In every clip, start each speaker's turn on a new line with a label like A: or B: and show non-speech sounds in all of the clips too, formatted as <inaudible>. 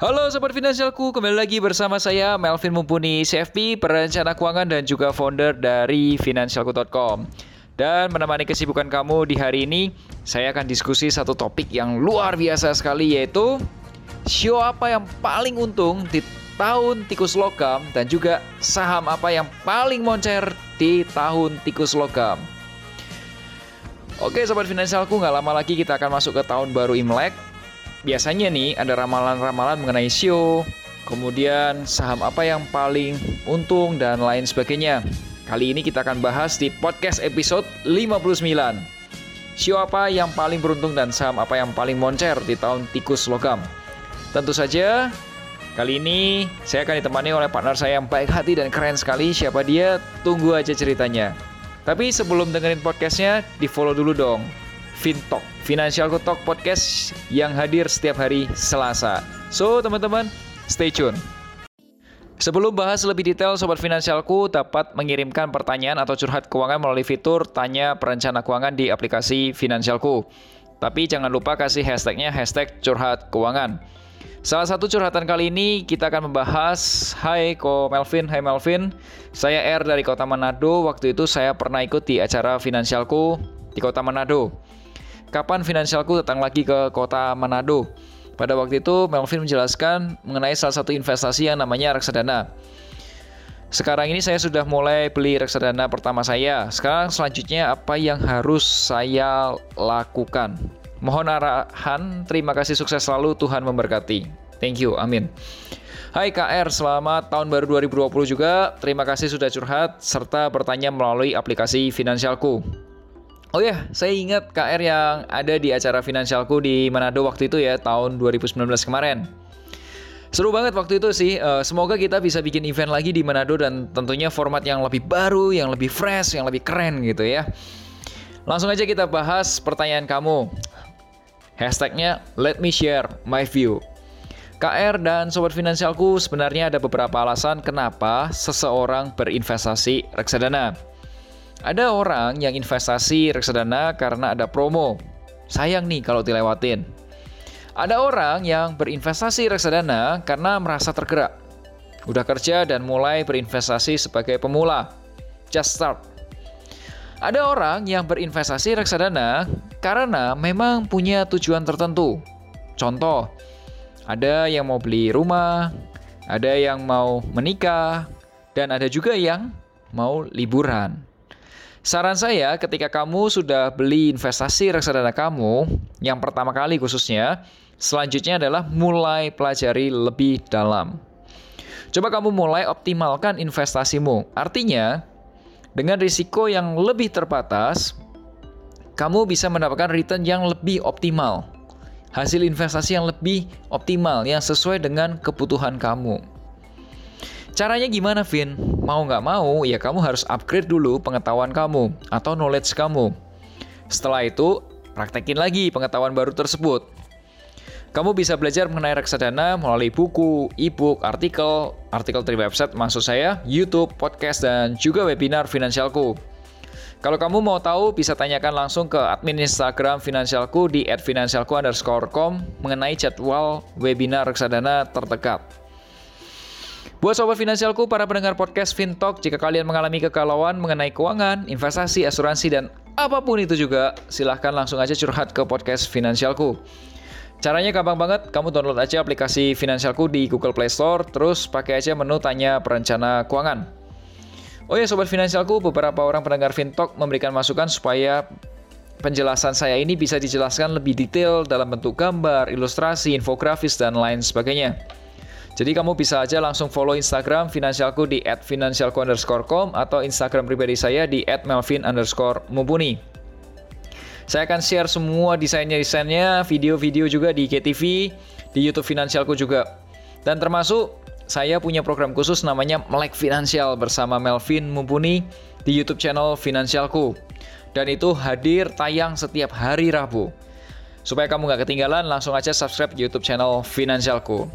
A: Halo Sobat Finansialku, kembali lagi bersama saya Melvin Mumpuni, CFP, perencana keuangan dan juga founder dari Finansialku.com. Dan menemani kesibukan kamu di hari ini, saya akan diskusi satu topik yang luar biasa sekali yaitu Show apa yang paling untung di tahun tikus logam dan juga saham apa yang paling moncer di tahun tikus logam. Oke Sobat Finansialku, nggak lama lagi kita akan masuk ke tahun baru Imlek biasanya nih ada ramalan-ramalan mengenai show, kemudian saham apa yang paling untung dan lain sebagainya. Kali ini kita akan bahas di podcast episode 59. Show apa yang paling beruntung dan saham apa yang paling moncer di tahun tikus logam. Tentu saja Kali ini saya akan ditemani oleh partner saya yang baik hati dan keren sekali. Siapa dia? Tunggu aja ceritanya. Tapi sebelum dengerin podcastnya, di follow dulu dong. Fintalk, Financial Talk Podcast yang hadir setiap hari Selasa. So, teman-teman, stay tune. Sebelum bahas lebih detail, Sobat Finansialku dapat mengirimkan pertanyaan atau curhat keuangan melalui fitur Tanya Perencana Keuangan di aplikasi Finansialku. Tapi jangan lupa kasih hashtagnya hashtag curhat keuangan. Salah satu curhatan kali ini kita akan membahas Hai Ko Melvin, Hai Melvin Saya R dari kota Manado Waktu itu saya pernah ikut di acara Finansialku di kota Manado kapan finansialku datang lagi ke kota Manado. Pada waktu itu Melvin menjelaskan mengenai salah satu investasi yang namanya reksadana. Sekarang ini saya sudah mulai beli reksadana pertama saya. Sekarang selanjutnya apa yang harus saya lakukan? Mohon arahan, terima kasih sukses selalu, Tuhan memberkati. Thank you, amin. Hai KR, selamat tahun baru 2020 juga. Terima kasih sudah curhat serta bertanya melalui aplikasi Finansialku. Oh ya, saya ingat KR yang ada di acara finansialku di Manado waktu itu ya, tahun 2019 kemarin. Seru banget waktu itu sih. Uh, semoga kita bisa bikin event lagi di Manado dan tentunya format yang lebih baru, yang lebih fresh, yang lebih keren gitu ya. Langsung aja kita bahas pertanyaan kamu. Hashtagnya Let Me Share My View. KR dan Sobat Finansialku sebenarnya ada beberapa alasan kenapa seseorang berinvestasi reksadana. Ada orang yang investasi reksadana karena ada promo. Sayang nih kalau dilewatin. Ada orang yang berinvestasi reksadana karena merasa tergerak. Udah kerja dan mulai berinvestasi sebagai pemula. Just start. Ada orang yang berinvestasi reksadana karena memang punya tujuan tertentu. Contoh, ada yang mau beli rumah, ada yang mau menikah, dan ada juga yang mau liburan. Saran saya ketika kamu sudah beli investasi reksadana kamu, yang pertama kali khususnya, selanjutnya adalah mulai pelajari lebih dalam. Coba kamu mulai optimalkan investasimu. Artinya, dengan risiko yang lebih terbatas, kamu bisa mendapatkan return yang lebih optimal. Hasil investasi yang lebih optimal, yang sesuai dengan kebutuhan kamu. Caranya gimana, Vin? Mau nggak mau, ya kamu harus upgrade dulu pengetahuan kamu atau knowledge kamu. Setelah itu, praktekin lagi pengetahuan baru tersebut. Kamu bisa belajar mengenai reksadana melalui buku, e-book, artikel, artikel dari website maksud saya, YouTube, podcast, dan juga webinar Finansialku. Kalau kamu mau tahu, bisa tanyakan langsung ke admin Instagram Finansialku di @finansialku_com mengenai jadwal webinar reksadana terdekat. Buat sobat finansialku, para pendengar podcast Fintalk, jika kalian mengalami kegalauan mengenai keuangan, investasi, asuransi, dan apa pun itu juga, silahkan langsung aja curhat ke podcast Finansialku. Caranya gampang banget, kamu download aja aplikasi Finansialku di Google Play Store, terus pakai aja menu tanya perencana keuangan. Oh ya sobat finansialku, beberapa orang pendengar Fintalk memberikan masukan supaya penjelasan saya ini bisa dijelaskan lebih detail dalam bentuk gambar, ilustrasi, infografis, dan lain sebagainya. Jadi kamu bisa aja langsung follow Instagram finansialku di @finansialku_com atau Instagram pribadi saya di @melvin_mumpuni. Saya akan share semua desainnya-desainnya, video-video juga di KTV, di YouTube Finansialku juga. Dan termasuk saya punya program khusus namanya Melek Finansial bersama Melvin Mumpuni di YouTube channel Finansialku. Dan itu hadir tayang setiap hari Rabu. Supaya kamu nggak ketinggalan, langsung aja subscribe YouTube channel Finansialku.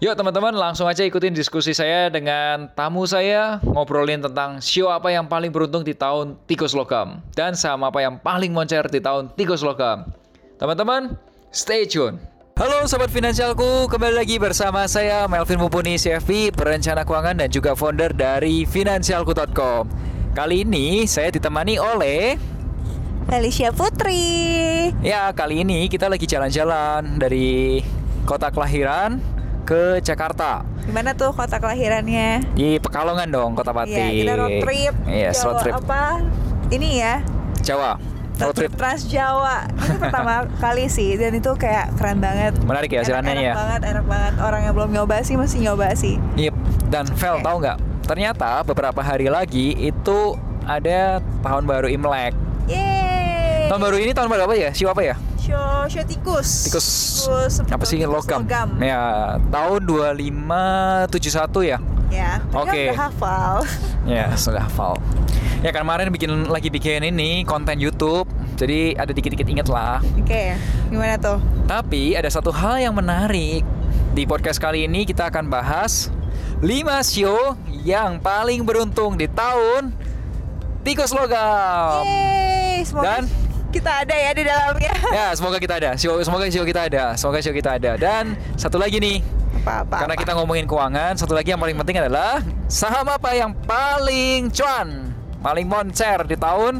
A: Yuk teman-teman langsung aja ikutin diskusi saya dengan tamu saya Ngobrolin tentang show apa yang paling beruntung di tahun tikus logam Dan sama apa yang paling moncer di tahun tikus logam. Teman-teman stay tune. Halo Sobat Finansialku, kembali lagi bersama saya Melvin Mumpuni CFP Perencana keuangan dan juga founder dari Finansialku.com Kali ini saya ditemani oleh
B: Felicia Putri.
A: Ya kali ini kita lagi jalan-jalan dari kota kelahiran ke Jakarta.
B: Gimana tuh kota kelahirannya?
A: Di Pekalongan dong, Kota Pati.
B: Iya, kita road trip.
A: Iya,
B: Jawa
A: road trip.
B: Apa? Ini ya.
A: Jawa. Road trip.
B: Trans Jawa. Itu pertama <laughs> kali sih dan itu kayak keren banget.
A: Menarik ya
B: Enak-
A: jalannya
B: enak
A: ya.
B: banget, enak banget. Orang yang belum nyoba sih mesti nyoba sih.
A: Yep. Dan Vel
B: Oke.
A: tahu nggak? Ternyata beberapa hari lagi itu ada tahun baru Imlek.
B: Yeay.
A: Tahun baru ini tahun baru apa ya? Siapa apa ya?
B: Show, show tikus.
A: Tikus apa sih
B: tikus
A: logam? Ya, tahun 2571 ya.
B: Ya. tapi
A: Oke.
B: Udah hafal. <laughs>
A: Ya, sudah hafal. Ya kan kemarin bikin lagi bikin ini konten YouTube. Jadi ada dikit-dikit inget lah.
B: Oke. Gimana tuh?
A: Tapi ada satu hal yang menarik. Di podcast kali ini kita akan bahas 5 show yang paling beruntung di tahun tikus logam.
B: Yeay. Semoga
A: Dan-
B: kita ada ya di dalamnya. <laughs>
A: Ya, semoga kita ada. Show, semoga show kita ada. Semoga show kita ada. Dan satu lagi nih,
B: Apa-apa.
A: karena kita ngomongin keuangan, satu lagi yang paling penting adalah saham apa yang paling cuan, paling moncer di tahun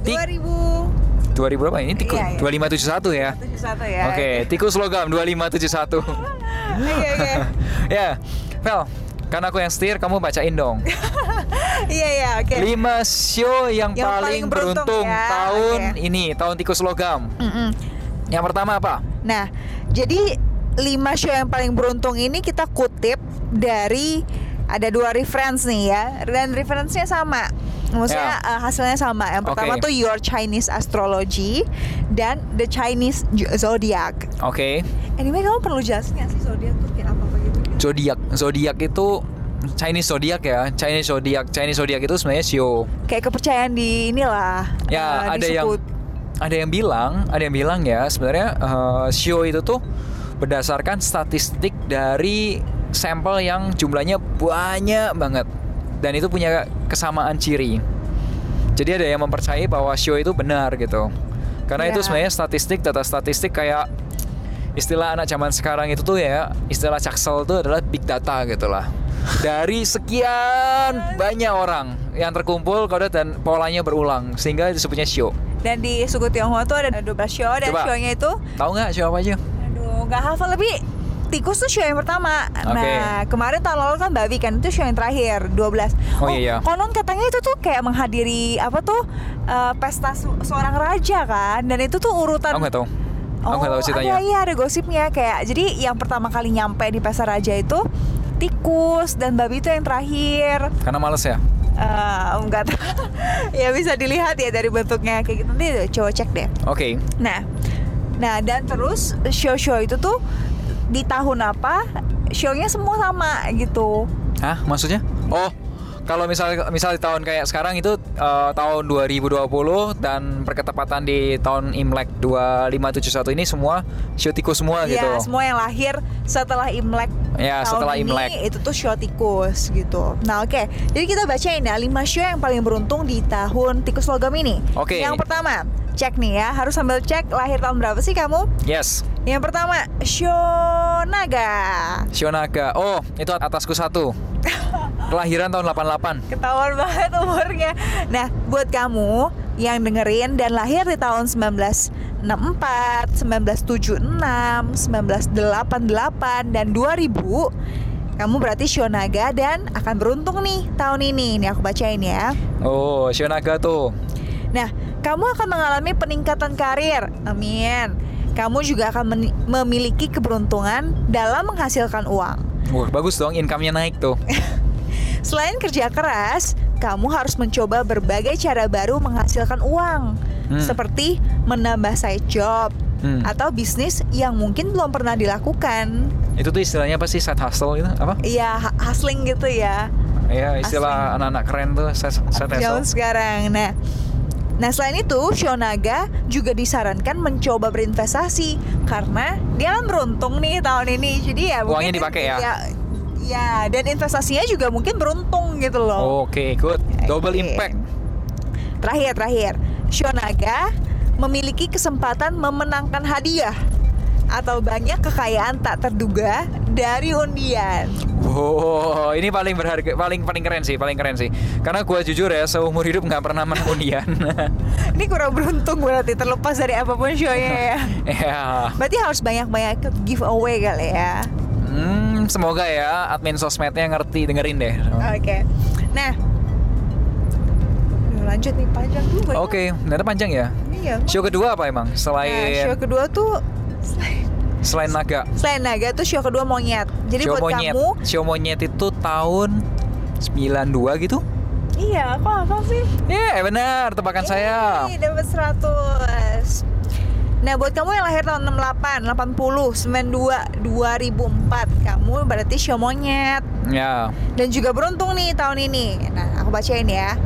A: ti-
B: 2000
A: 2000 berapa ini? Tikus
B: Iya, iya.
A: 2571 ya.
B: 71 ya.
A: Oke, tikus logam 2571.
B: Iya, iya.
A: ya, Vel, karena aku yang setir, kamu bacain dong. <laughs>
B: Iya, iya, oke.
A: 5 show yang,
B: Yang
A: paling,
B: paling beruntung
A: beruntung,
B: ya,
A: tahun
B: oke.
A: ini, tahun tikus logam.
B: Mm-mm.
A: Yang pertama apa?
B: Nah, jadi 5 show yang paling beruntung ini kita kutip dari ada dua reference nih ya. Dan reference-nya sama. Maksudnya
A: Ya.
B: eh, hasilnya sama. Yang pertama
A: Oke.
B: tuh Your Chinese Astrology dan The Chinese Zodiac.
A: Oke.
B: Anyway, kamu perlu jelasin nggak sih zodiak tuh kayak apa gitu?
A: Zodiak. Zodiak itu Chinese zodiak ya. Chinese zodiak. Chinese zodiak itu sebenarnya show.
B: Kayak kepercayaan di inilah.
A: Ya,
B: di
A: ada yang ada yang bilang, ada yang bilang ya sebenarnya eh, show itu tuh berdasarkan statistik dari sampel yang jumlahnya banyak banget dan itu punya kesamaan ciri. Jadi ada yang mempercayai bahwa show itu benar gitu. Karena itu
B: Ya.
A: sebenarnya statistik data statistik kayak istilah anak zaman sekarang itu tuh ya istilah caksel itu adalah big data gitu lah. Dari sekian banyak orang yang terkumpul kode dan polanya berulang sehingga disebutnya show.
B: Dan di suku Tionghoa tuh ada 12 show dan
A: Coba.
B: show-nya itu
A: Tahu nggak show apa aja?
B: Aduh, nggak hafal lebih tikus tuh show yang pertama. Nah, kemarin tahun lalu kan babi kan itu show yang terakhir 12.
A: Oh, iya, iya.
B: Konon katanya itu tuh kayak menghadiri apa tuh eh, pesta seorang raja kan dan itu tuh urutan
A: Aku nggak tahu. Aku tahu ceritanya.
B: Ada, iya ada gosipnya kayak jadi yang pertama kali nyampe di pesta raja itu tikus dan babi itu yang terakhir.
A: Karena males ya.
B: Eh, enggak tahu. <laughs> ya bisa dilihat ya dari bentuknya kayak gitu. Nanti coba cek deh.
A: Oke.
B: Nah, nah dan terus show-show itu tuh di tahun apa? Show-nya semua sama gitu.
A: Hah? Maksudnya? Oh, kalau misal misal di tahun kayak sekarang itu eh, tahun 2020 dan berketepatan di tahun Imlek 2571 ini semua show tikus semua gitu.
B: Ya, semua yang lahir setelah Imlek.
A: Ya,
B: tahun
A: setelah
B: ini,
A: Imlek.
B: itu tuh show tikus gitu. Nah, oke. Jadi kita bacain ya 5 show yang paling beruntung di tahun tikus logam ini.
A: Oke.
B: Yang pertama, cek nih ya, harus sambil cek lahir tahun berapa sih kamu?
A: Yes.
B: Yang pertama, show naga.
A: Shonaga. Oh, itu atasku satu. <laughs> Kelahiran tahun 88.
B: Ketahuan banget umurnya. Nah, buat kamu yang dengerin dan lahir di tahun 1964, 1976, 1988 dan 2000, kamu berarti Shonaga dan akan beruntung nih tahun ini. Nih aku bacain ya.
A: Oh, Shonaga tuh.
B: Nah, kamu akan mengalami peningkatan karir. Amin. Kamu juga akan memiliki keberuntungan dalam menghasilkan uang.
A: Wah, bagus dong income-nya naik tuh. <laughs>
B: Selain kerja keras, kamu harus mencoba berbagai cara baru menghasilkan uang,
A: Hmm.
B: seperti menambah side job
A: Hmm.
B: atau bisnis yang mungkin belum pernah dilakukan.
A: Itu tuh istilahnya apa sih side hustle itu? Apa?
B: Iya, hu- hustling gitu ya.
A: Ya istilah anak-anak keren tuh side, side hustle.
B: sekarang. Nah, nah selain itu Shonaga juga disarankan mencoba berinvestasi karena dia kan beruntung nih tahun ini. Jadi ya
A: Uangnya dipakai ya?
B: Ya, ya, dan investasinya juga mungkin beruntung gitu loh.
A: Oke, good. Double
B: Oke.
A: impact.
B: Terakhir, terakhir. Shonaga memiliki kesempatan memenangkan hadiah atau banyak kekayaan tak terduga dari undian.
A: Wow, ini paling berharga, paling paling keren sih, paling keren sih. Karena gua jujur ya, seumur hidup nggak pernah menang <laughs> undian.
B: Ini kurang beruntung berarti terlepas dari apa pun show-nya ya. <laughs>
A: ya.
B: Berarti harus banyak-banyak ikut giveaway kali ya.
A: Hmm, semoga ya admin sosmednya ngerti dengerin deh.
B: Oke. Nah. Duh, lanjut nih panjang juga.
A: Oke, ternyata panjang ya.
B: Iya.
A: Show kedua apa emang?
B: Nah,
A: Selain
B: show kedua tuh selain,
A: selain naga.
B: selain naga tuh show kedua monyet. Jadi
A: show
B: buat
A: monyet.
B: kamu,
A: Show monyet itu tahun 92 gitu?
B: iya, kok apa sih?
A: Iya, benar, tebakan saya.
B: Ih, dapat 100. Nah, buat kamu yang lahir tahun 68, 80, 92, 2004, kamu berarti show monyet.
A: Ya.
B: Dan juga beruntung nih tahun ini. Nah, aku bacain ya.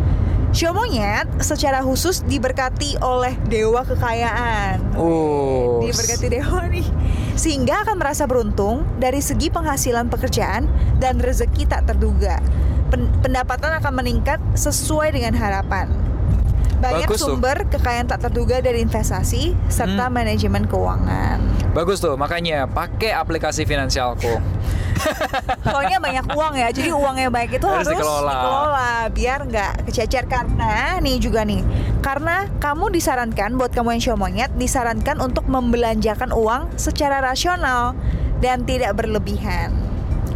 B: Show monyet secara khusus diberkati oleh dewa kekayaan.
A: Oh.
B: Diberkati dewa nih. Sehingga akan merasa beruntung dari segi penghasilan pekerjaan dan rezeki tak terduga. Pen- pendapatan akan meningkat sesuai dengan harapan. Banyak
A: Bagus tuh.
B: sumber kekayaan tak terduga dari investasi serta
A: Hmm.
B: manajemen keuangan.
A: Bagus tuh, makanya pakai aplikasi finansialku. <laughs>
B: Soalnya banyak uang ya, jadi uang yang baik itu
A: Harus
B: harus,
A: dikelola.
B: dikelola. biar nggak kececer karena nih juga nih, karena kamu disarankan buat kamu yang show monyet disarankan untuk membelanjakan uang secara rasional dan tidak berlebihan.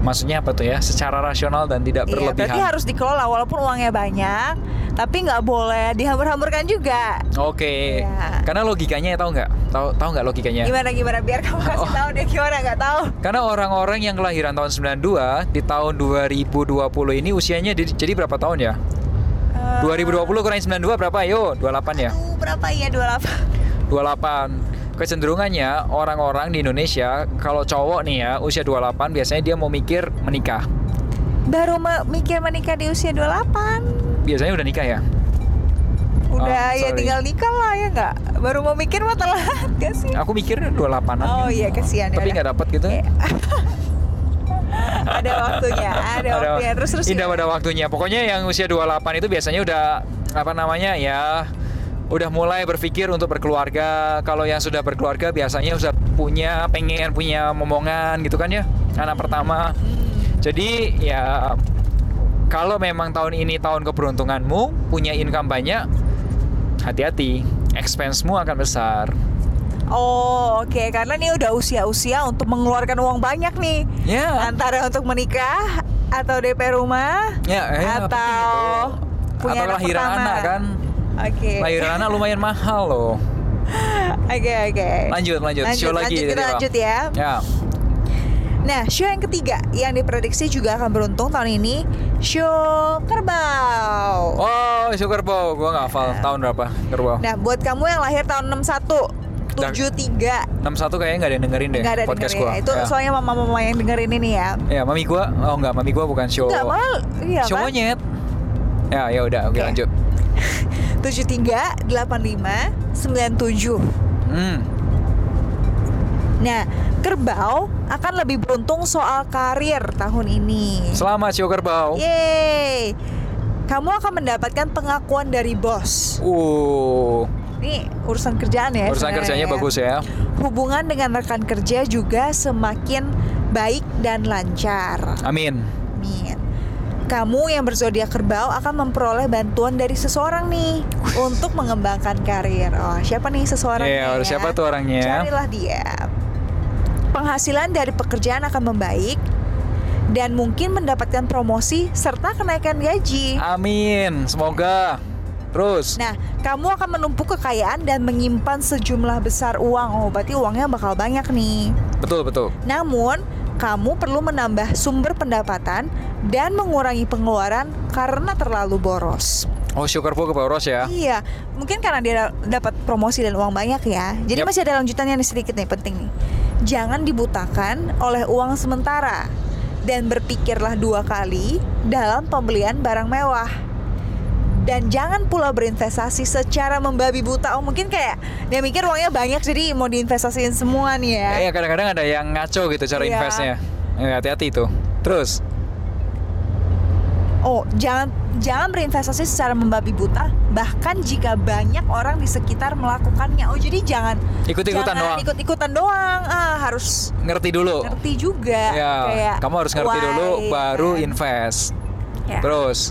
A: Maksudnya apa tuh ya? Secara rasional dan tidak
B: Iya, berarti
A: berlebihan.
B: harus dikelola walaupun uangnya banyak, tapi nggak boleh dihambur-hamburkan juga.
A: Oke.
B: Iya.
A: Karena logikanya tahu nggak? Tahu tahu nggak logikanya?
B: Gimana gimana biar kamu <laughs> kasih
A: Oh.
B: tahu deh gimana nggak tahu.
A: Karena orang-orang yang kelahiran tahun 92 di tahun 2020 ini usianya di- jadi berapa tahun ya?
B: Eh,
A: 2020 kurang 92 berapa? Ayo, 28 ya.
B: aduh, berapa ya 28?
A: 28. Kecenderungannya orang-orang di Indonesia kalau cowok nih ya usia 28 biasanya dia mau mikir menikah.
B: Baru me- mikir menikah di usia 28.
A: Biasanya udah nikah ya?
B: Udah
A: Oh,
B: ya
A: sorry.
B: tinggal nikah lah ya nggak? Baru mau mikir mah telat gak <laughs> sih?
A: Aku mikir 28-an.
B: Oh iya kesian ya.
A: Tapi
B: udah.
A: nggak dapet gitu.
B: Iya. <laughs> ada waktunya, ada, waktunya. Terus terus
A: Indah
B: ya.
A: pada waktunya. Pokoknya yang usia 28 itu biasanya udah apa namanya ya udah mulai berpikir untuk berkeluarga. Kalau yang sudah berkeluarga biasanya sudah punya pengen punya momongan gitu kan ya. Anak pertama. Jadi ya kalau memang tahun ini tahun keberuntunganmu, punya income banyak, hati-hati, expense-mu akan besar.
B: Oh oke karena nih udah usia-usia untuk mengeluarkan uang banyak nih
A: Ya.
B: antara untuk menikah atau DP rumah
A: Ya, ya,
B: atau punya
A: Atau
B: anak
A: lahiran
B: pertama.
A: anak kan.
B: Oke.
A: Lahiran anak lumayan mahal loh. <laughs>
B: Oke oke.
A: Lanjut, lanjut. Show lagi
B: lanjut,
A: tadi,
B: kita
A: Bang.
B: lanjut ya.
A: Ya.
B: Nah, show yang ketiga yang diprediksi juga akan beruntung tahun ini, show kerbau.
A: Oh, show kerbau. Gua nggak hafal tahun berapa kerbau.
B: Nah, buat kamu yang lahir tahun 61, 73
A: 61 kayaknya nggak ada yang dengerin deh
B: nggak ada
A: podcast
B: dengerin
A: gua.
B: ya. Itu
A: ya.
B: soalnya mama-mama yang dengerin ini ya.
A: Ya, mami gua. Oh, enggak, mami gua bukan show.
B: Enggak malah iya
A: show
B: kan?
A: monyet. Ya, ya udah, oke
B: Oke.
A: lanjut. <laughs>
B: 73, 85, 97.
A: Hmm.
B: Nah, kerbau akan lebih beruntung soal karir tahun ini.
A: Selamat show kerbau.
B: Yeay. Kamu akan mendapatkan pengakuan dari bos.
A: Uh,
B: Ini urusan kerjaan ya.
A: urusan kerjanya
B: ya.
A: bagus ya.
B: Hubungan dengan rekan kerja juga semakin baik dan lancar.
A: Amin.
B: Amin. Kamu yang berzodiak kerbau akan memperoleh bantuan dari seseorang nih untuk mengembangkan karir. Oh, siapa nih seseorangnya?
A: Iya,
B: ya?
A: siapa tuh orangnya?
B: Carilah dia. Penghasilan dari pekerjaan akan membaik dan mungkin mendapatkan promosi serta kenaikan gaji.
A: Amin. Semoga. Terus.
B: Nah, kamu akan menumpuk kekayaan dan menyimpan sejumlah besar uang. Oh, berarti uangnya bakal banyak nih.
A: Betul, betul.
B: Namun, kamu perlu menambah sumber pendapatan dan mengurangi pengeluaran karena terlalu boros.
A: Oh, kerbau ke boros ya.
B: Iya, mungkin karena dia dapat promosi dan uang banyak ya. Jadi
A: Yap.
B: masih ada lanjutannya nih sedikit nih penting nih. jangan dibutakan oleh uang sementara dan berpikirlah dua kali dalam pembelian barang mewah. Dan jangan pula berinvestasi secara membabi buta. Oh mungkin kayak dia mikir uangnya banyak jadi mau diinvestasiin semua nih ya.
A: Iya kadang-kadang ada yang ngaco gitu cara
B: Iya.
A: investnya. Ya, hati-hati itu. Terus,
B: Oh, jangan jangan berinvestasi secara membabi buta bahkan jika banyak orang di sekitar melakukannya. Oh, jadi jangan
A: Ikut-ikutan
B: jangan
A: doang.
B: Ikut-ikutan doang. Ah, harus
A: ngerti dulu.
B: ngerti juga
A: Ya,
B: kayak
A: kamu harus ngerti
B: why,
A: dulu baru
B: kan.
A: invest.
B: Ya.
A: Terus,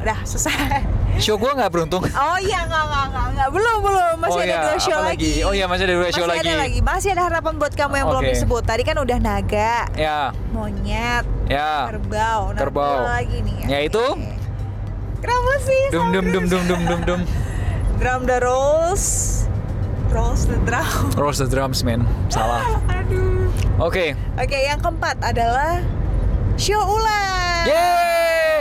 B: Udah selesai.
A: Show gua nggak beruntung.
B: Oh iya nggak nggak nggak belum belum masih
A: oh
B: ada
A: iya,
B: dua show
A: apa
B: lagi.
A: Oh iya, masih ada dua show
B: masih
A: lagi.
B: ada lagi masih ada harapan buat kamu yang belum
A: Oke.
B: disebut. Tadi kan udah naga,
A: Ya,
B: monyet,
A: ya.
B: kerbau, Nah,
A: Kerbau.
B: lagi nih.
A: Yaitu?
B: Oke. Kenapa sih?
A: Dum dum dum dum dum dum dum. <laughs>
B: Drum the rolls, rolls the drum.
A: Rolls the drums, man. Salah. <laughs>
B: Aduh.
A: Oke.
B: Oke, yang keempat adalah show ulang.
A: Yeay!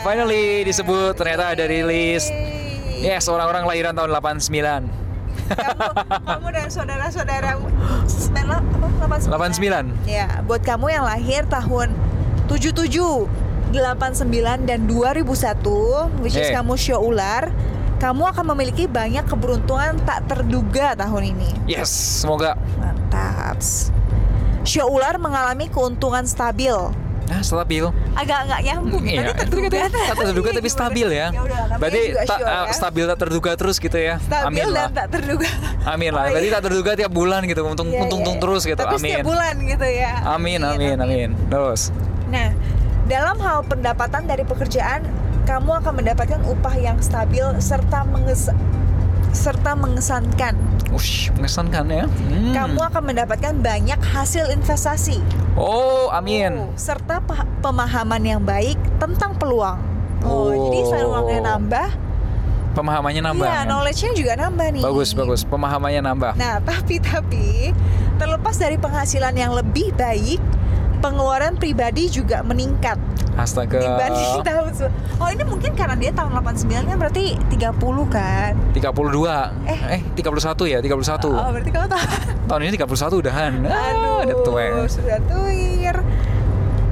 A: Finally disebut ternyata ada rilis.
B: Yeay.
A: Yes, orang-orang lahiran tahun 89.
B: Kamu, kamu dan saudara-saudaramu sembilan apa? 89.
A: 89.
B: Ya, buat kamu yang lahir tahun 77, 89 dan 2001, which is
A: Eh.
B: kamu show ular, kamu akan memiliki banyak keberuntungan tak terduga tahun ini.
A: Yes, semoga.
B: Mantap. Show ular mengalami keuntungan stabil.
A: Nah, stabil.
B: Agak nggak nyambung.
A: Iya,
B: Tadi terduga.
A: tak terduga tapi stabil ya.
B: Ya
A: Berarti ta-
B: show,
A: ah,
B: ya.
A: stabil tak terduga terus gitu ya.
B: Stabil
A: Amin
B: dan
A: lah.
B: tak terduga.
A: Amin lah. Berarti
B: iya.
A: tak terduga tiap bulan gitu, untung
B: Iya,
A: untung
B: iya.
A: terus gitu.
B: Tapi
A: amin.
B: setiap bulan gitu ya.
A: Amin, amin, amin. Terus.
B: Nah, dalam hal pendapatan dari pekerjaan, kamu akan mendapatkan upah yang stabil serta menges serta mengesankan.
A: Ush, mengesankan ya. Hmm.
B: Kamu akan mendapatkan banyak hasil investasi.
A: Oh, amin.
B: Oh, serta pemahaman yang baik tentang peluang. Oh,
A: Oh.
B: jadi selain uangnya nambah,
A: Pemahamannya nambah.
B: iya, knowledge-nya juga nambah nih.
A: Bagus, bagus. Pemahamannya nambah.
B: Nah, <laughs> tapi tapi terlepas dari penghasilan yang lebih baik, pengeluaran pribadi juga meningkat
A: Astaga.
B: dibanding <laughs> tahun Oh, ini mungkin karena dia tahun 89 kan berarti 30 kan.
A: 32.
B: Eh.
A: Eh, 31 ya, 31.
B: Oh, berarti kamu tahu.
A: Tahun ini 31 udahan. <laughs>
B: Aduh,
A: Ah, udah tua.
B: sudah tuir.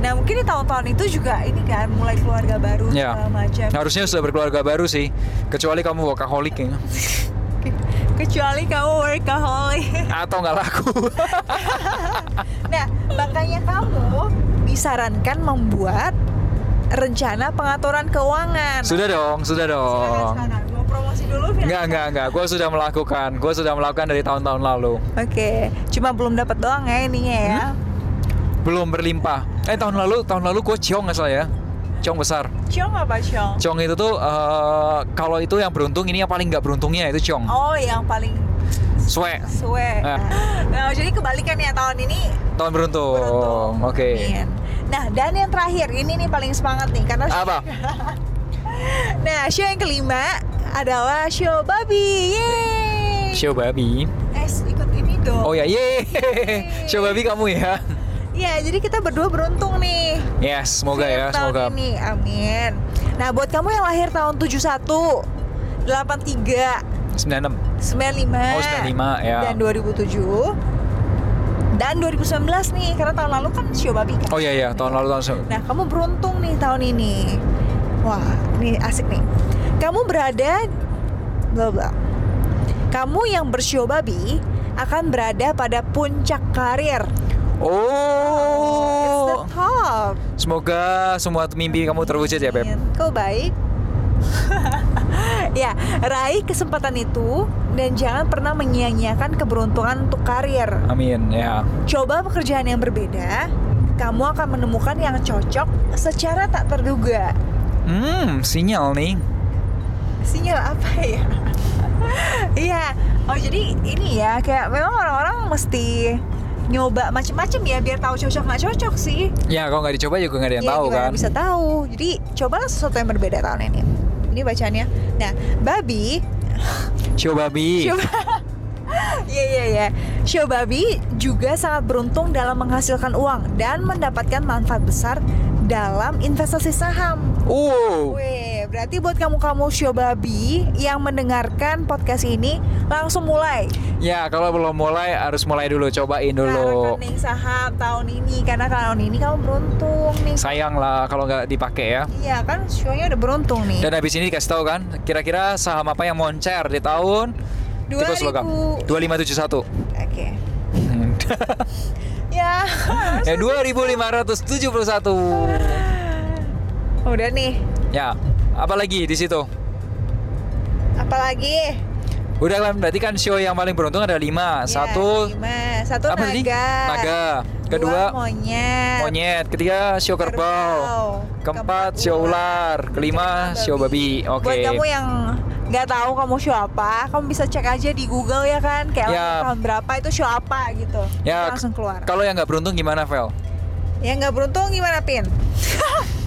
B: Nah, mungkin di tahun-tahun itu juga ini kan mulai keluarga baru
A: Ya.
B: segala macam.
A: Harusnya sudah berkeluarga baru sih. Kecuali kamu workaholic ya. <laughs>
B: Kecuali kamu workaholic.
A: Atau nggak laku.
B: nah, makanya kamu disarankan membuat rencana pengaturan keuangan.
A: sudah dong, sudah dong.
B: silakan. Mau promosi dulu Fir?
A: Enggak, enggak, enggak. Gue sudah melakukan. Gue sudah melakukan dari tahun-tahun lalu.
B: Oke, cuma belum dapat doang ya ininya ya.
A: Hmm? Belum berlimpah. Eh, tahun lalu, tahun lalu gue ciong nggak salah ya. Ciong besar.
B: Ciong apa ciong?
A: Ciong itu tuh eh, kalau itu yang beruntung, ini yang paling nggak beruntungnya itu ciong.
B: Oh, yang paling
A: Swe.
B: suwe.
A: Ah.
B: Nah, jadi kebalikan ya tahun ini
A: Tahun beruntung.
B: beruntung.
A: Oke.
B: Amin. Nah, dan yang terakhir ini nih paling semangat nih karena
A: Apa? <laughs>
B: Nah, show yang kelima adalah show babi. Yeay.
A: Show babi.
B: Eh, ikut ini dong.
A: Oh ya, ye. Show babi kamu ya.
B: Ya, jadi kita berdua beruntung nih.
A: Yes, semoga ya, semoga.
B: Ini, amin. Nah, buat kamu yang lahir tahun 71, 83,
A: 96.
B: 95,
A: Oh, 95 ya.
B: dan 2007 dan 2019 nih karena tahun lalu kan show babi kan.
A: Oh iya iya, tahun lalu tahun se-
B: Nah, kamu beruntung nih tahun ini. Wah, ini asik nih. Kamu berada bla bla. Kamu yang bershow babi akan berada pada puncak karir. It's the
A: Oh.
B: top.
A: Semoga semua mimpi kamu terwujud ya, Beb.
B: Kau baik. <laughs> ya, raih kesempatan itu dan jangan pernah menyia-nyiakan keberuntungan untuk karir.
A: Amin ya.
B: Coba pekerjaan yang berbeda, kamu akan menemukan yang cocok secara tak terduga.
A: Hmm, sinyal nih.
B: Sinyal apa ya? <laughs> Iya. oh jadi ini ya kayak memang orang-orang mesti nyoba macem-macem ya biar tahu cocok nggak cocok sih.
A: Ya, kalau nggak dicoba juga nggak ada yang
B: Ya,
A: tahu kan.
B: Bisa tahu. Jadi cobalah sesuatu yang berbeda tahun ini. Ini bacaannya. Nah, babi.
A: Show babi.
B: Coba. <laughs> Iya iya iya. Show babi juga sangat beruntung dalam menghasilkan uang dan mendapatkan manfaat besar dalam investasi saham.
A: Oh.
B: Berarti buat kamu-kamu show babi yang mendengarkan podcast ini langsung mulai.
A: Ya, kalau belum mulai harus mulai dulu, cobain
B: Nah,
A: dulu.
B: rekening saham tahun ini karena tahun ini kamu beruntung nih.
A: Sayang lah kalau nggak dipakai ya.
B: Iya kan, show-nya udah beruntung nih.
A: Dan habis ini dikasih tahu kan, kira-kira saham apa yang moncer di tahun tikus
B: 2000.
A: logam 2571.
B: Oke. <laughs> Ya.
A: ya 2571.
B: Udah nih.
A: Ya, apa lagi di situ?
B: Apalagi?
A: Udah kan berarti kan show yang paling beruntung ada 5.
B: Ya,
A: Satu
B: lima. Satu
A: apa tadi?
B: naga.
A: Naga. Kedua
B: Dua monyet.
A: monyet, ketiga show kerbau. Keempat show ular, kelima show babi. Oke.
B: Buat kamu yang nggak tahu kamu show apa, kamu bisa cek aja di Google ya kan, kayak
A: Ya.
B: tahun berapa itu show apa gitu.
A: Ya,
B: langsung keluar.
A: Kalau yang nggak beruntung gimana, Vel?
B: Yang nggak beruntung gimana Pin? <laughs>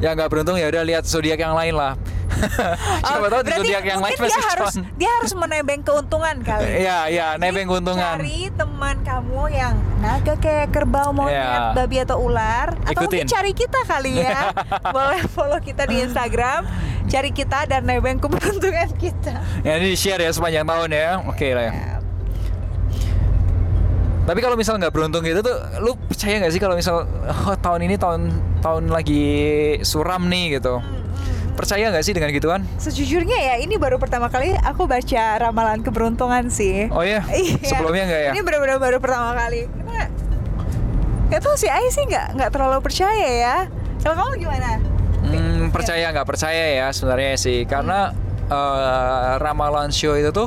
A: Yang nggak beruntung ya udah lihat zodiak yang lain lah. <laughs> Siapa tahu di zodiak yang lain
B: dia harus dia harus menebeng keuntungan kali. <laughs>
A: Iya, iya, nebeng keuntungan.
B: Cari teman kamu yang naga kayak kerbau, monyet,
A: Iya.
B: babi atau ular, atau
A: Ikutin.
B: mungkin cari kita kali ya. <laughs> Boleh follow kita di Instagram, cari kita dan nebeng keberuntungan kita.
A: Ya ini di share ya sepanjang tahun ya. Oke lah ya.
B: Ya.
A: Tapi kalau misal nggak beruntung gitu tuh, lu percaya nggak sih kalau misal oh, tahun ini tahun tahun lagi suram nih gitu? Percaya nggak sih dengan gituan?
B: Sejujurnya ya ini baru pertama kali aku baca ramalan keberuntungan sih.
A: Oh iya, <laughs>
B: Iya.
A: sebelumnya nggak ya?
B: Ini benar-benar baru pertama kali. Karena Gak tau sih, Ai sih nggak nggak terlalu percaya ya. Kalau kamu gimana?
A: Hmm, percaya nggak percaya ya sebenarnya sih, karena eh, ramalan show itu tuh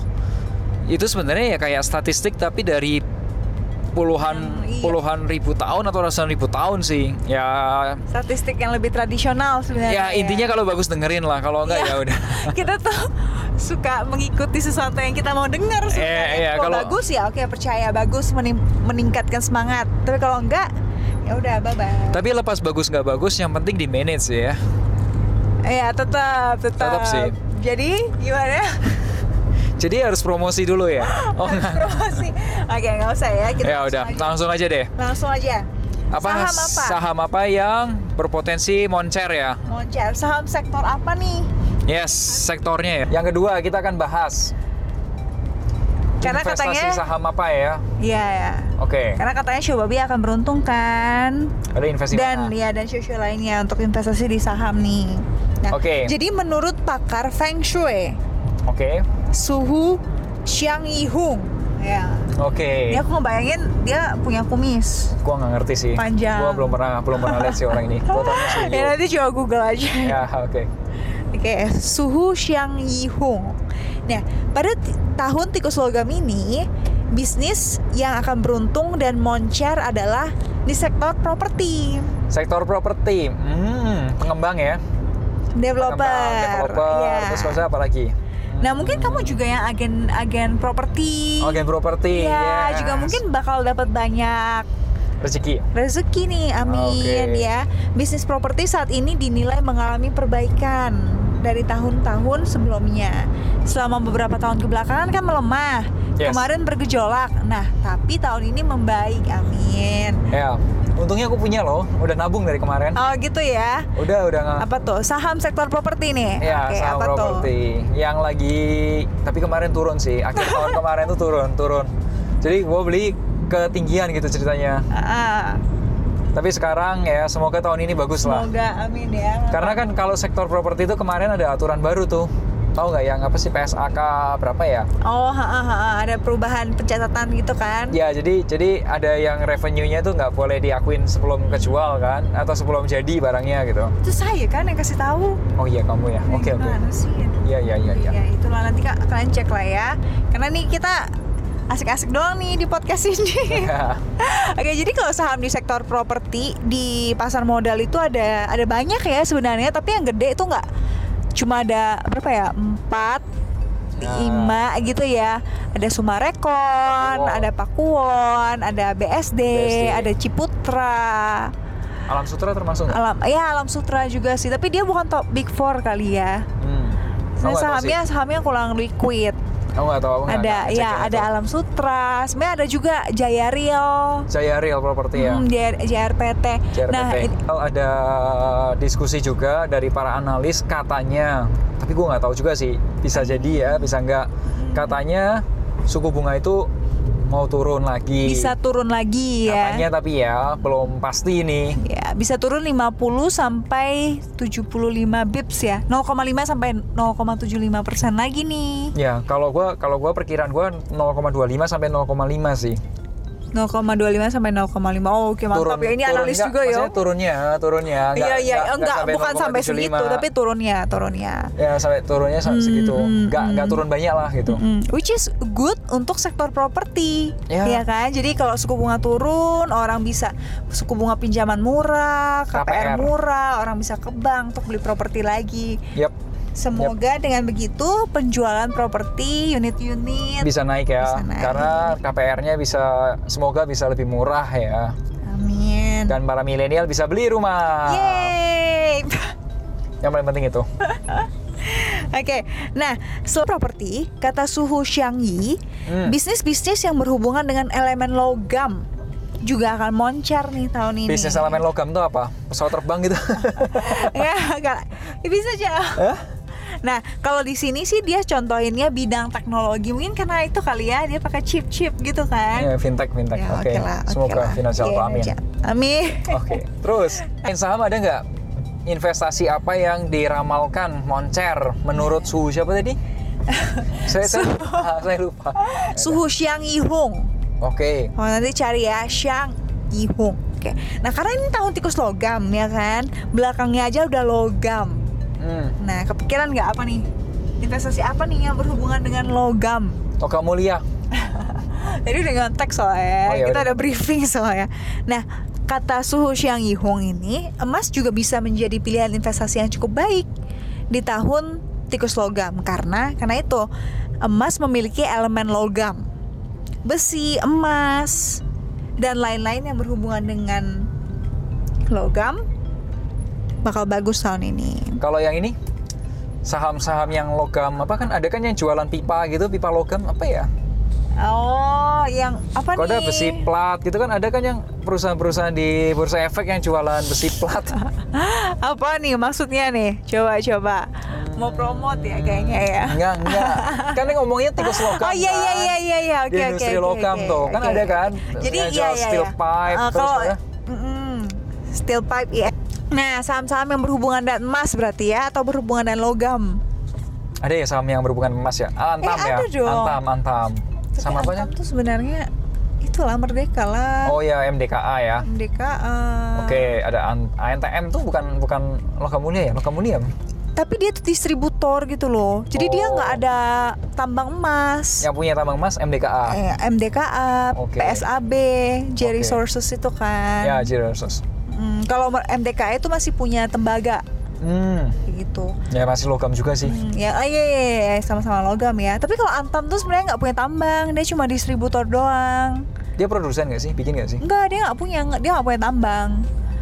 A: itu sebenarnya ya kayak statistik tapi dari puluhan
B: iya.
A: puluhan ribu tahun atau ratusan ribu tahun sih. Ya
B: Statistik yang lebih tradisional sebenarnya.
A: ya intinya kalau bagus dengerin lah, kalau enggak
B: Iya.
A: ya udah. <laughs>
B: kita tuh suka mengikuti sesuatu yang kita mau dengar sebenarnya.
A: Eh, iya,
B: kalau bagus ya oke percaya bagus menim- meningkatkan semangat. Tapi kalau enggak ya udah bye bye.
A: Tapi lepas bagus nggak bagus, yang penting di manage ya.
B: Iya tetap tetap.
A: Tetap sih.
B: Jadi gimana?
A: Jadi harus promosi dulu ya. <laughs> Oh enggak.
B: Promosi. Oke nggak usah ya. Kita
A: Ya udah,
B: aja.
A: langsung aja deh.
B: Langsung aja.
A: Apa
B: Saham apa?
A: saham apa yang berpotensi moncer ya?
B: Moncer. Saham sektor apa nih?
A: Yes, sektornya ya. Yang kedua kita akan bahas
B: Karena
A: investasi
B: katanya
A: saham apa ya?
B: Iya ya.
A: Oke.
B: Karena katanya Shobabi akan beruntung kan.
A: Ada investasi
B: dan
A: mana?
B: ya dan show-show lainnya untuk investasi di saham nih. Nah,
A: Oke.
B: Jadi menurut pakar Feng Shui,
A: Oke.
B: suhu Xiang Yihung, ya.
A: Oke.
B: Ini aku ngebayangin dia punya kumis.
A: Gua nggak ngerti sih.
B: Panjang.
A: Gua belum pernah belum pernah lihat sih orang ini. Fotonya sih. <laughs>
B: ya nanti coba Google aja.
A: Ya, oke.
B: Oke, suhu Xiang Yihung. Nah, pada tahun tikus logam ini, bisnis yang akan beruntung dan moncer adalah di sektor properti.
A: Sektor properti. Hmm, pengembang ya.
B: Developer.
A: Pengembang, developer.
B: ya.
A: Terus apa lagi?
B: Nah, mungkin kamu juga yang agen-agen properti.
A: Agen properti.
B: Iya,
A: yes.
B: juga mungkin bakal dapat banyak
A: rezeki.
B: rezeki nih, amin
A: Oke.
B: ya. Bisnis properti saat ini dinilai mengalami perbaikan dari tahun-tahun sebelumnya. Selama beberapa tahun kebelakangan kan melemah.
A: Yes.
B: Kemarin bergejolak. Nah, tapi tahun ini membaik, amin.
A: Ya, untungnya aku punya loh. Udah nabung dari kemarin.
B: Oh, gitu ya.
A: Udah, udah nggak.
B: Apa tuh? Saham sektor properti nih.
A: Ya,
B: Oke,
A: saham properti yang lagi tapi kemarin turun sih. Akhir tahun <laughs> kemarin tuh turun, turun. Jadi gue beli ketinggian gitu ceritanya.
B: Ah,
A: Tapi sekarang ya semoga tahun ini bagus lah.
B: semoga amin ya.
A: Karena kan kalau sektor properti itu kemarin ada aturan baru tuh. Tahu nggak yang apa sih PSAK berapa ya?
B: Oh, ha, ha, ha, ada perubahan pencatatan gitu kan?
A: Ya jadi jadi ada yang revenue-nya tuh nggak boleh diakuin sebelum kejual kan atau sebelum jadi barangnya gitu.
B: Itu saya kan yang kasih tahu.
A: Oh iya kamu ya. Oke oke. Iya iya iya iya.
B: Ya, itulah nanti kak kalian cek lah ya. Karena nih kita asik-asik doang nih di podcast ini. <laughs> Oke, jadi kalau saham di sektor properti di pasar modal itu ada ada banyak ya sebenarnya, tapi yang gede itu nggak cuma ada berapa ya? Empat
A: Nah.
B: lima gitu ya ada Sumarekon,
A: Pakuwon.
B: ada Pakuwon, ada BSD,
A: BSD.
B: ada Ciputra,
A: Alam Sutra termasuk nggak?
B: Alam ya Alam Sutra juga sih, tapi dia bukan top big four kali ya.
A: Hmm.
B: Nah, sahamnya sahamnya kurang liquid.
A: Aku nggak tahu. aku
B: ada
A: nggak ngecek
B: ya ada
A: itu.
B: Alam Sutra. Sebenarnya ada juga Jaya Real.
A: Jaya Real Property ya.
B: Hmm, JR, JRPT.
A: JRPT.
B: Nah, it-
A: Oh, ada diskusi juga dari para analis katanya, tapi gue nggak tahu juga sih. Bisa jadi ya, bisa nggak. Katanya suku bunga itu mau turun lagi.
B: bisa turun lagi ya.
A: Katanya tapi ya belum pasti nih.
B: Ya, bisa turun 50 sampai 75 bips ya. 0,5 sampai 0,75 persen lagi nih.
A: Ya kalau gua kalau gua perkiraan gua 0,25 sampai 0,5 sih.
B: 0,25 sampai 0,5. Oh, oke mantap ya. Ini analis
A: enggak,
B: juga ya.
A: turunnya, turunnya. enggak-
B: Iya iya,
A: enggak-
B: enggak,
A: enggak
B: bukan sampai
A: 0,75.
B: segitu, tapi turunnya, turunnya.
A: ya sampai turunnya sa- segitu.
B: hmm,
A: Enggak enggak turun banyak lah gitu.
B: Mm, which is good untuk sektor properti,
A: Ya.
B: ya kan? Jadi kalau suku bunga turun, orang bisa suku bunga pinjaman murah, KPR,
A: KPR.
B: murah, orang bisa ke bank untuk beli properti lagi.
A: Yap,
B: Semoga dengan begitu penjualan properti unit-unit.
A: bisa naik ya.
B: Bisa naik.
A: Karena KPR-nya bisa semoga bisa lebih murah ya.
B: Amin.
A: Dan para milenial bisa beli rumah.
B: Yeay.
A: Yang paling penting itu. <laughs>
B: Oke, nah selain properti, kata Suhu Xiangyi,
A: Hmm.
B: bisnis-bisnis yang berhubungan dengan elemen logam juga akan moncar nih tahun ini.
A: Bisnis elemen logam itu apa? Pesawat terbang gitu. <laughs>
B: ya, enggak. Ya, bisa aja.
A: Hah?
B: Nah, kalau di sini sih dia contohinnya bidang teknologi. Mungkin karena itu kali ya dia pakai chip-chip gitu kan.
A: Ya, fintech, fintech.
B: Ya,
A: Oke.
B: oke lah. oke
A: Semoga
B: lah.
A: finansial
B: Iya,
A: amin.
B: aja. Amin.
A: Oke, terus main saham ada nggak investasi apa yang diramalkan moncer menurut suhu siapa tadi? <laughs> saya saya lupa, <laughs> saya lupa.
B: Suhu Xiang Yihong.
A: Oke,
B: Oh, nanti cari ya Xiang Yihong. Oke. Nah, karena ini tahun tikus logam ya kan. Belakangnya aja udah logam.
A: Hmm.
B: Nah, kepikiran nggak apa nih? Investasi apa nih yang berhubungan dengan logam?
A: Logam mulia. <laughs>
B: Tadi udah ngontek soalnya,
A: Oh, ya
B: kita
A: udah.
B: ada briefing soalnya. Nah, kata Suhu Xiang Yihong ini, emas juga bisa menjadi pilihan investasi yang cukup baik di tahun tikus logam karena karena itu emas memiliki elemen logam, besi, emas, dan lain-lain yang berhubungan dengan logam bakal bagus tahun ini.
A: Kalau yang ini saham-saham yang logam apa kan ada kan yang jualan pipa gitu, pipa logam apa ya?
B: Oh, yang apa
A: ada
B: nih?
A: besi plat gitu kan ada kan yang perusahaan-perusahaan di bursa efek yang jualan besi plat. <laughs>
B: Apa nih maksudnya nih? Coba coba. Mau promote ya kayaknya ya.
A: enggak, enggak. <laughs> Kan ngomongnya tikus logam.
B: Oh iya iya
A: kan?
B: iya iya iya oke oke.
A: industri
B: oke,
A: logam
B: oke,
A: tuh. Kan
B: oke.
A: ada kan?
B: Jadi
A: Yang
B: iya iya.
A: steel
B: iya.
A: pipe,
B: Eh,
A: terus
B: kalau steel pipe ya. Nah, saham-saham yang berhubungan dengan emas berarti ya atau berhubungan dengan logam?
A: Ada ya saham yang berhubungan emas ya? Ah, Antam
B: Eh,
A: ya?
B: dong.
A: Antam, Antam.
B: Tapi
A: Sama apa
B: Antam tuh sebenarnya itulah Merdeka lah.
A: Oh ya MDKA ya.
B: MDKA.
A: Oke, ada An- ANTM tuh bukan bukan logam mulia ya? Logam mulia.
B: Tapi dia tuh distributor gitu loh. Jadi dia
A: Oh.
B: nggak ada tambang emas.
A: Yang punya tambang emas MDKA.
B: Eh, MDKA,
A: Oke.
B: PSAB, J
A: Oke.
B: Resources itu kan.
A: Ya, Jirosos.
B: Hmm, kalau MDKA itu masih punya tembaga
A: Hmm,
B: gitu.
A: ya masih logam juga sih.
B: Hmm, ya, ah, iya, iya, iya, sama-sama logam ya. Tapi kalau Antam tuh sebenarnya nggak punya tambang, dia cuma distributor doang.
A: Dia produsen nggak sih? Bikin nggak sih?
B: Enggak, dia nggak punya, nggak- dia nggak punya tambang.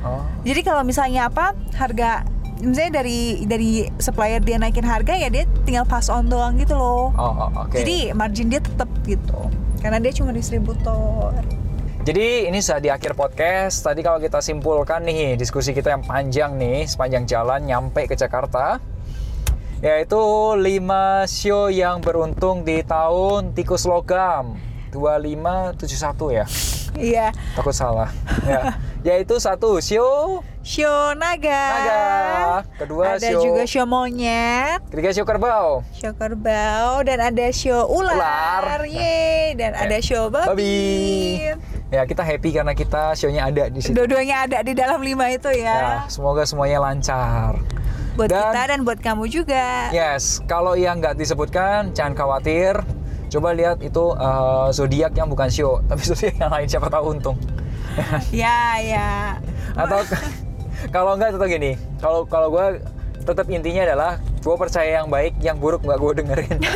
A: Oh.
B: Jadi kalau misalnya apa harga, misalnya dari dari supplier dia naikin harga ya dia tinggal pass on doang gitu loh.
A: Oh, oh, oke.
B: Jadi margin dia tetap gitu, karena dia cuma distributor.
A: Jadi ini sudah di akhir podcast. Tadi kalau kita simpulkan nih diskusi kita yang panjang nih sepanjang jalan nyampe ke Jakarta, yaitu 5 show yang beruntung di tahun tikus logam 2571 ya.
B: Iya,
A: Takut salah. Ya. <laughs> Yaitu satu show
B: show naga.
A: naga, kedua
B: ada
A: show
B: juga show monyet,
A: ketiga show kerbau.
B: show kerbau, dan ada show ular,
A: Ular.
B: Yeay, dan ada show babi.
A: Babi. Ya kita happy karena kita show-nya ada di situ.
B: Dua-duanya ada di dalam lima itu
A: Ya,
B: ya.
A: semoga semuanya lancar.
B: Buat
A: Dan-
B: kita dan buat kamu juga.
A: Yes, kalau yang nggak disebutkan jangan khawatir. Coba lihat itu eh, zodiak yang bukan show, <laughs> tapi zodiak yang lain siapa tahu untung. <laughs>
B: Ya, ya.
A: Atau <laughs> kalau nggak tetap gini, kalau kalau gue tetap intinya adalah gue percaya yang baik, yang buruk nggak gue dengerin. <laughs>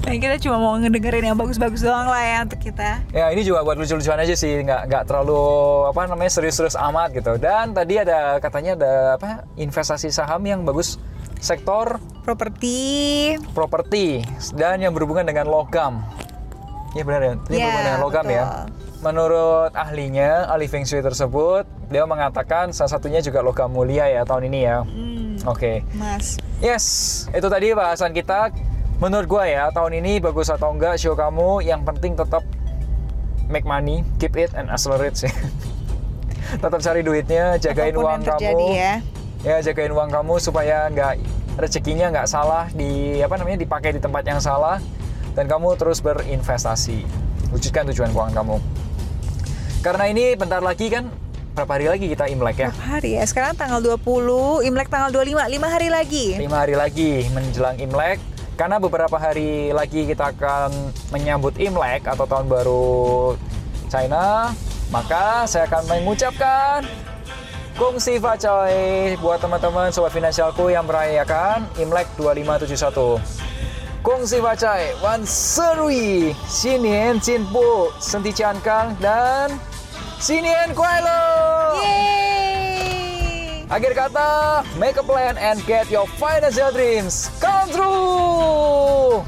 B: Nah, kita cuma mau ngedengerin yang bagus-bagus doang lah ya untuk kita.
A: ya ini juga buat lucu-lucuan aja sih, nggak nggak terlalu apa namanya serius-serius amat gitu. Dan tadi ada katanya ada apa investasi saham yang bagus sektor
B: properti.
A: properti dan yang berhubungan dengan logam. Iya benar ya, ini
B: Ya,
A: berhubungan dengan logam ya. Menurut ahlinya, ahli Feng Shui tersebut, dia mengatakan salah satunya juga logam mulia ya tahun ini ya.
B: Hmm,
A: Oke.
B: Mas.
A: Yes, itu tadi bahasan kita. Menurut gua ya, tahun ini bagus atau enggak show kamu, yang penting tetap make money, keep it and accelerate sih. <laughs> tetap cari duitnya, jagain
B: Apa
A: pun
B: uang terjadi
A: kamu.
B: ya.
A: Ya, jagain uang kamu supaya nggak rezekinya nggak salah di apa namanya dipakai di tempat yang salah dan kamu terus berinvestasi. Wujudkan tujuan keuangan kamu. Karena ini bentar lagi kan berapa hari lagi kita Imlek ya?
B: Berapa hari ya? Sekarang tanggal 20, Imlek tanggal 25, 5 hari lagi.
A: lima hari lagi menjelang Imlek karena beberapa hari lagi kita akan menyambut Imlek atau tahun baru China maka saya akan mengucapkan Kung Si Fa Choi buat teman-teman sobat finansialku yang merayakan Imlek 2571 Kung Si Fa Choi Wan Serui Xinian Jinpu Senti Kang dan Xinian Kuai Lo
B: Yeay!
A: Akhir kata, make a plan and get your financial dreams come true.